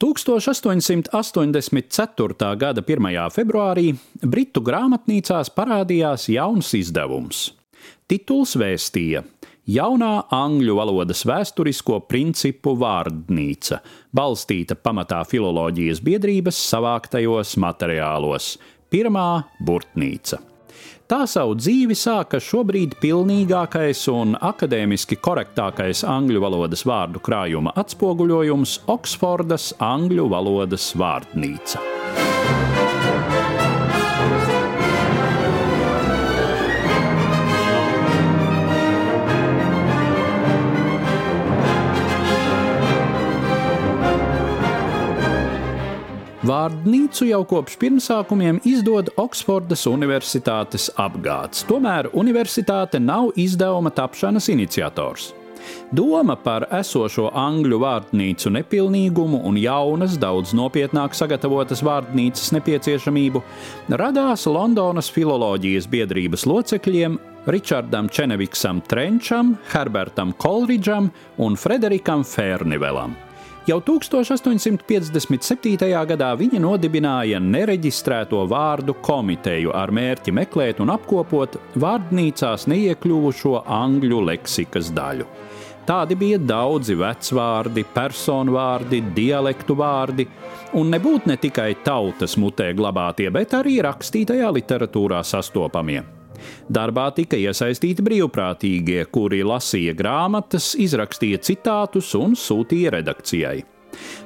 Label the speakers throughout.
Speaker 1: 1884. gada 1. februārī Britu grāmatnīcās parādījās jauns izdevums. Tituls vēstīja Jaunā angļu valodas vēsturisko principu vārdnīca, balstīta pamatā filoloģijas biedrības savāktajos materiālos, pirmā burtnīca. Tā savu dzīvi sāka šobrīd pilnīgākais un akadēmiski korektākais angļu valodas vārdu krājuma atspoguļojums - Oksfordas angļu valodas vārdnīca. Vārdnīcu jau kopš pirmsākumiem izdod Oksfordas Universitātes apgāds. Tomēr universitāte nav izdevuma tapšanas iniciators. Doma par esošo angļu vārdnīcu nepilnīgumu un jaunas, daudz nopietnāk sagatavotas vārdnīcas nepieciešamību radās Londonas filoloģijas biedrības locekļiem Ričardam Čeneviksam Trenčam, Herbertam Kolridžam un Frederikam Fērnivelam. Jau 1857. gadā viņa nodibināja nereģistrēto vārdu komiteju ar mērķi meklēt un apkopot vārdnīcās neiekļuvušo angļu leksikas daļu. Tādi bija daudzi vecvārdi, personu vārdi, dialektu vārdi, un nebūtu ne tikai tautas mutē glabātie, bet arī rakstītajā literatūrā sastopamie. Darbā tika iesaistīti brīvprātīgie, kuri lasīja grāmatas, izrakstīja citātus un sūtīja redakcijai.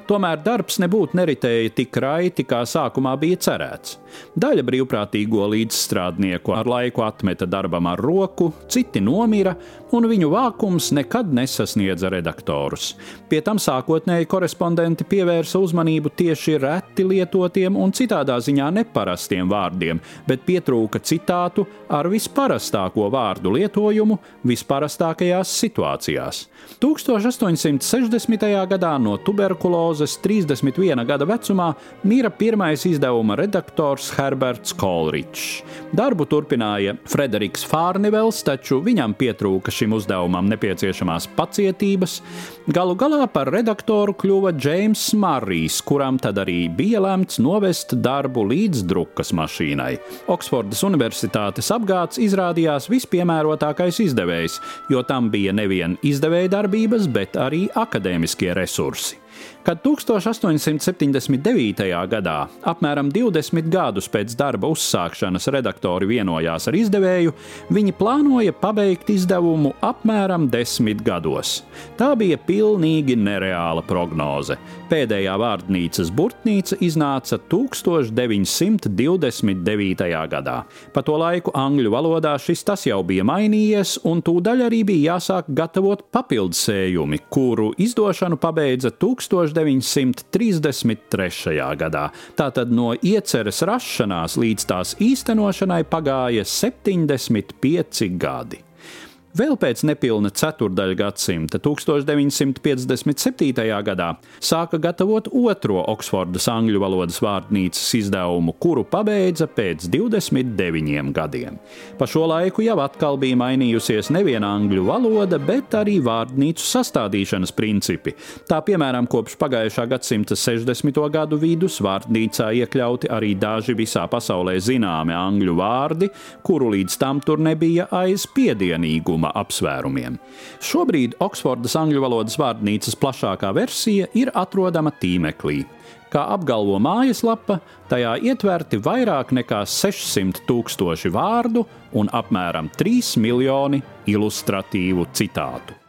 Speaker 1: Tomēr darbs nebūtu neritēja tik raiti, kā sākumā bija cerēts. Daļa brīvprātīgo līdzstrādnieku ar laiku atmeta darbam ar roku, citi nomira, un viņu vākums nekad nesasniedza redaktorus. Pie tam sākotnēji korespondenti pievērsa uzmanību tieši reti lietotiem un citādā ziņā neparastiem vārdiem, bet pietrūka citātu ar visparastāko vārdu lietojumu visparastākajās situācijās. 1860. gadā no tuberkulozes 31 gada vecumā mira pirmais izdevuma redaktors Herberts Kolričs. Darbu turpināja Frederiks Fārnivels, taču viņam pietrūka šim uzdevumam nepieciešamās pacietības. Galu galā par redaktoru kļuva Džeims Marrijs, kuram tad arī bija lemts novest darbu līdz drukas mašīnai. Oksfordas Universitātes apgāds izrādījās vispiemērotākais izdevējs, jo tam bija nevien izdevēja darbības, bet arī akadēmiskie resursi. Kad 1879. gadā, apmēram 20 gadus pēc darba uzsākšanas, redaktori vienojās ar izdevēju, viņi plānoja pabeigt izdevumu apmēram desmit gados. Tā bija pilnīgi nereāla prognoze. Pēdējā vārdnīcas burtnīca iznāca 1929. gadā. Pa to laiku angļu valodā šis tas jau bija mainījies, un tūdaļ arī bija jāsāk gatavot papildsējumi, kuru izdošanu pabeidza 1929. 1933. gadā. Tātad no ieceres rašanās līdz tās īstenošanai pagāja 75 gadi. Vēl pēc nepilna ceturdaļa gadsimta, 1957. gadā, sāka gatavot otro Oksfordas angļu valodas vārdnīcas izdevumu, kuru pabeidza pēc 29 gadiem. Pa šo laiku jau atkal bija mainījusies nevien angļu valoda, bet arī vārdnīcu sastādīšanas principi. Tā piemēram, kopš pagājušā gadsimta 60. gadu vidus vārdnīcā iekļauti arī daži visā pasaulē zināmi angļu vārdi, kuru līdz tam tur nebija aiz piedienīguma tulkojuma apsvērumiem. Šobrīd Oksfordas angļu valodas vārdnīcas plašākā versija ir atrodama tīmeklī. Kā apgalvo mājaslapa, tajā ietverti vairāk nekā 600 tūkstoši vārdu un apmēram 3 miljoni ilustratīvu citātu.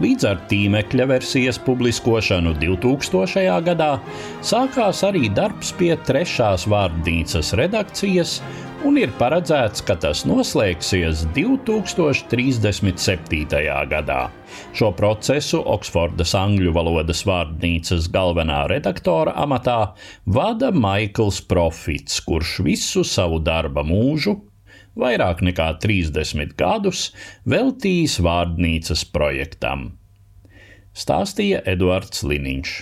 Speaker 2: Līdz ar tīmekļa versijas publiskošanu 2000. gadā sākās arī darbs pie trešās vārdnīcas redakcijas un ir paredzēts, ka tas noslēgsies 2037. gadā. Šo procesu Oksfordas angļu valodas vārdnīcas galvenā redaktora amatā vada Maikls Profits, kurš visu savu darba mūžu, vairāk nekā 30 gadus, veltījis vārdnīcas projektam. Stāstīja Eduards Liniņš.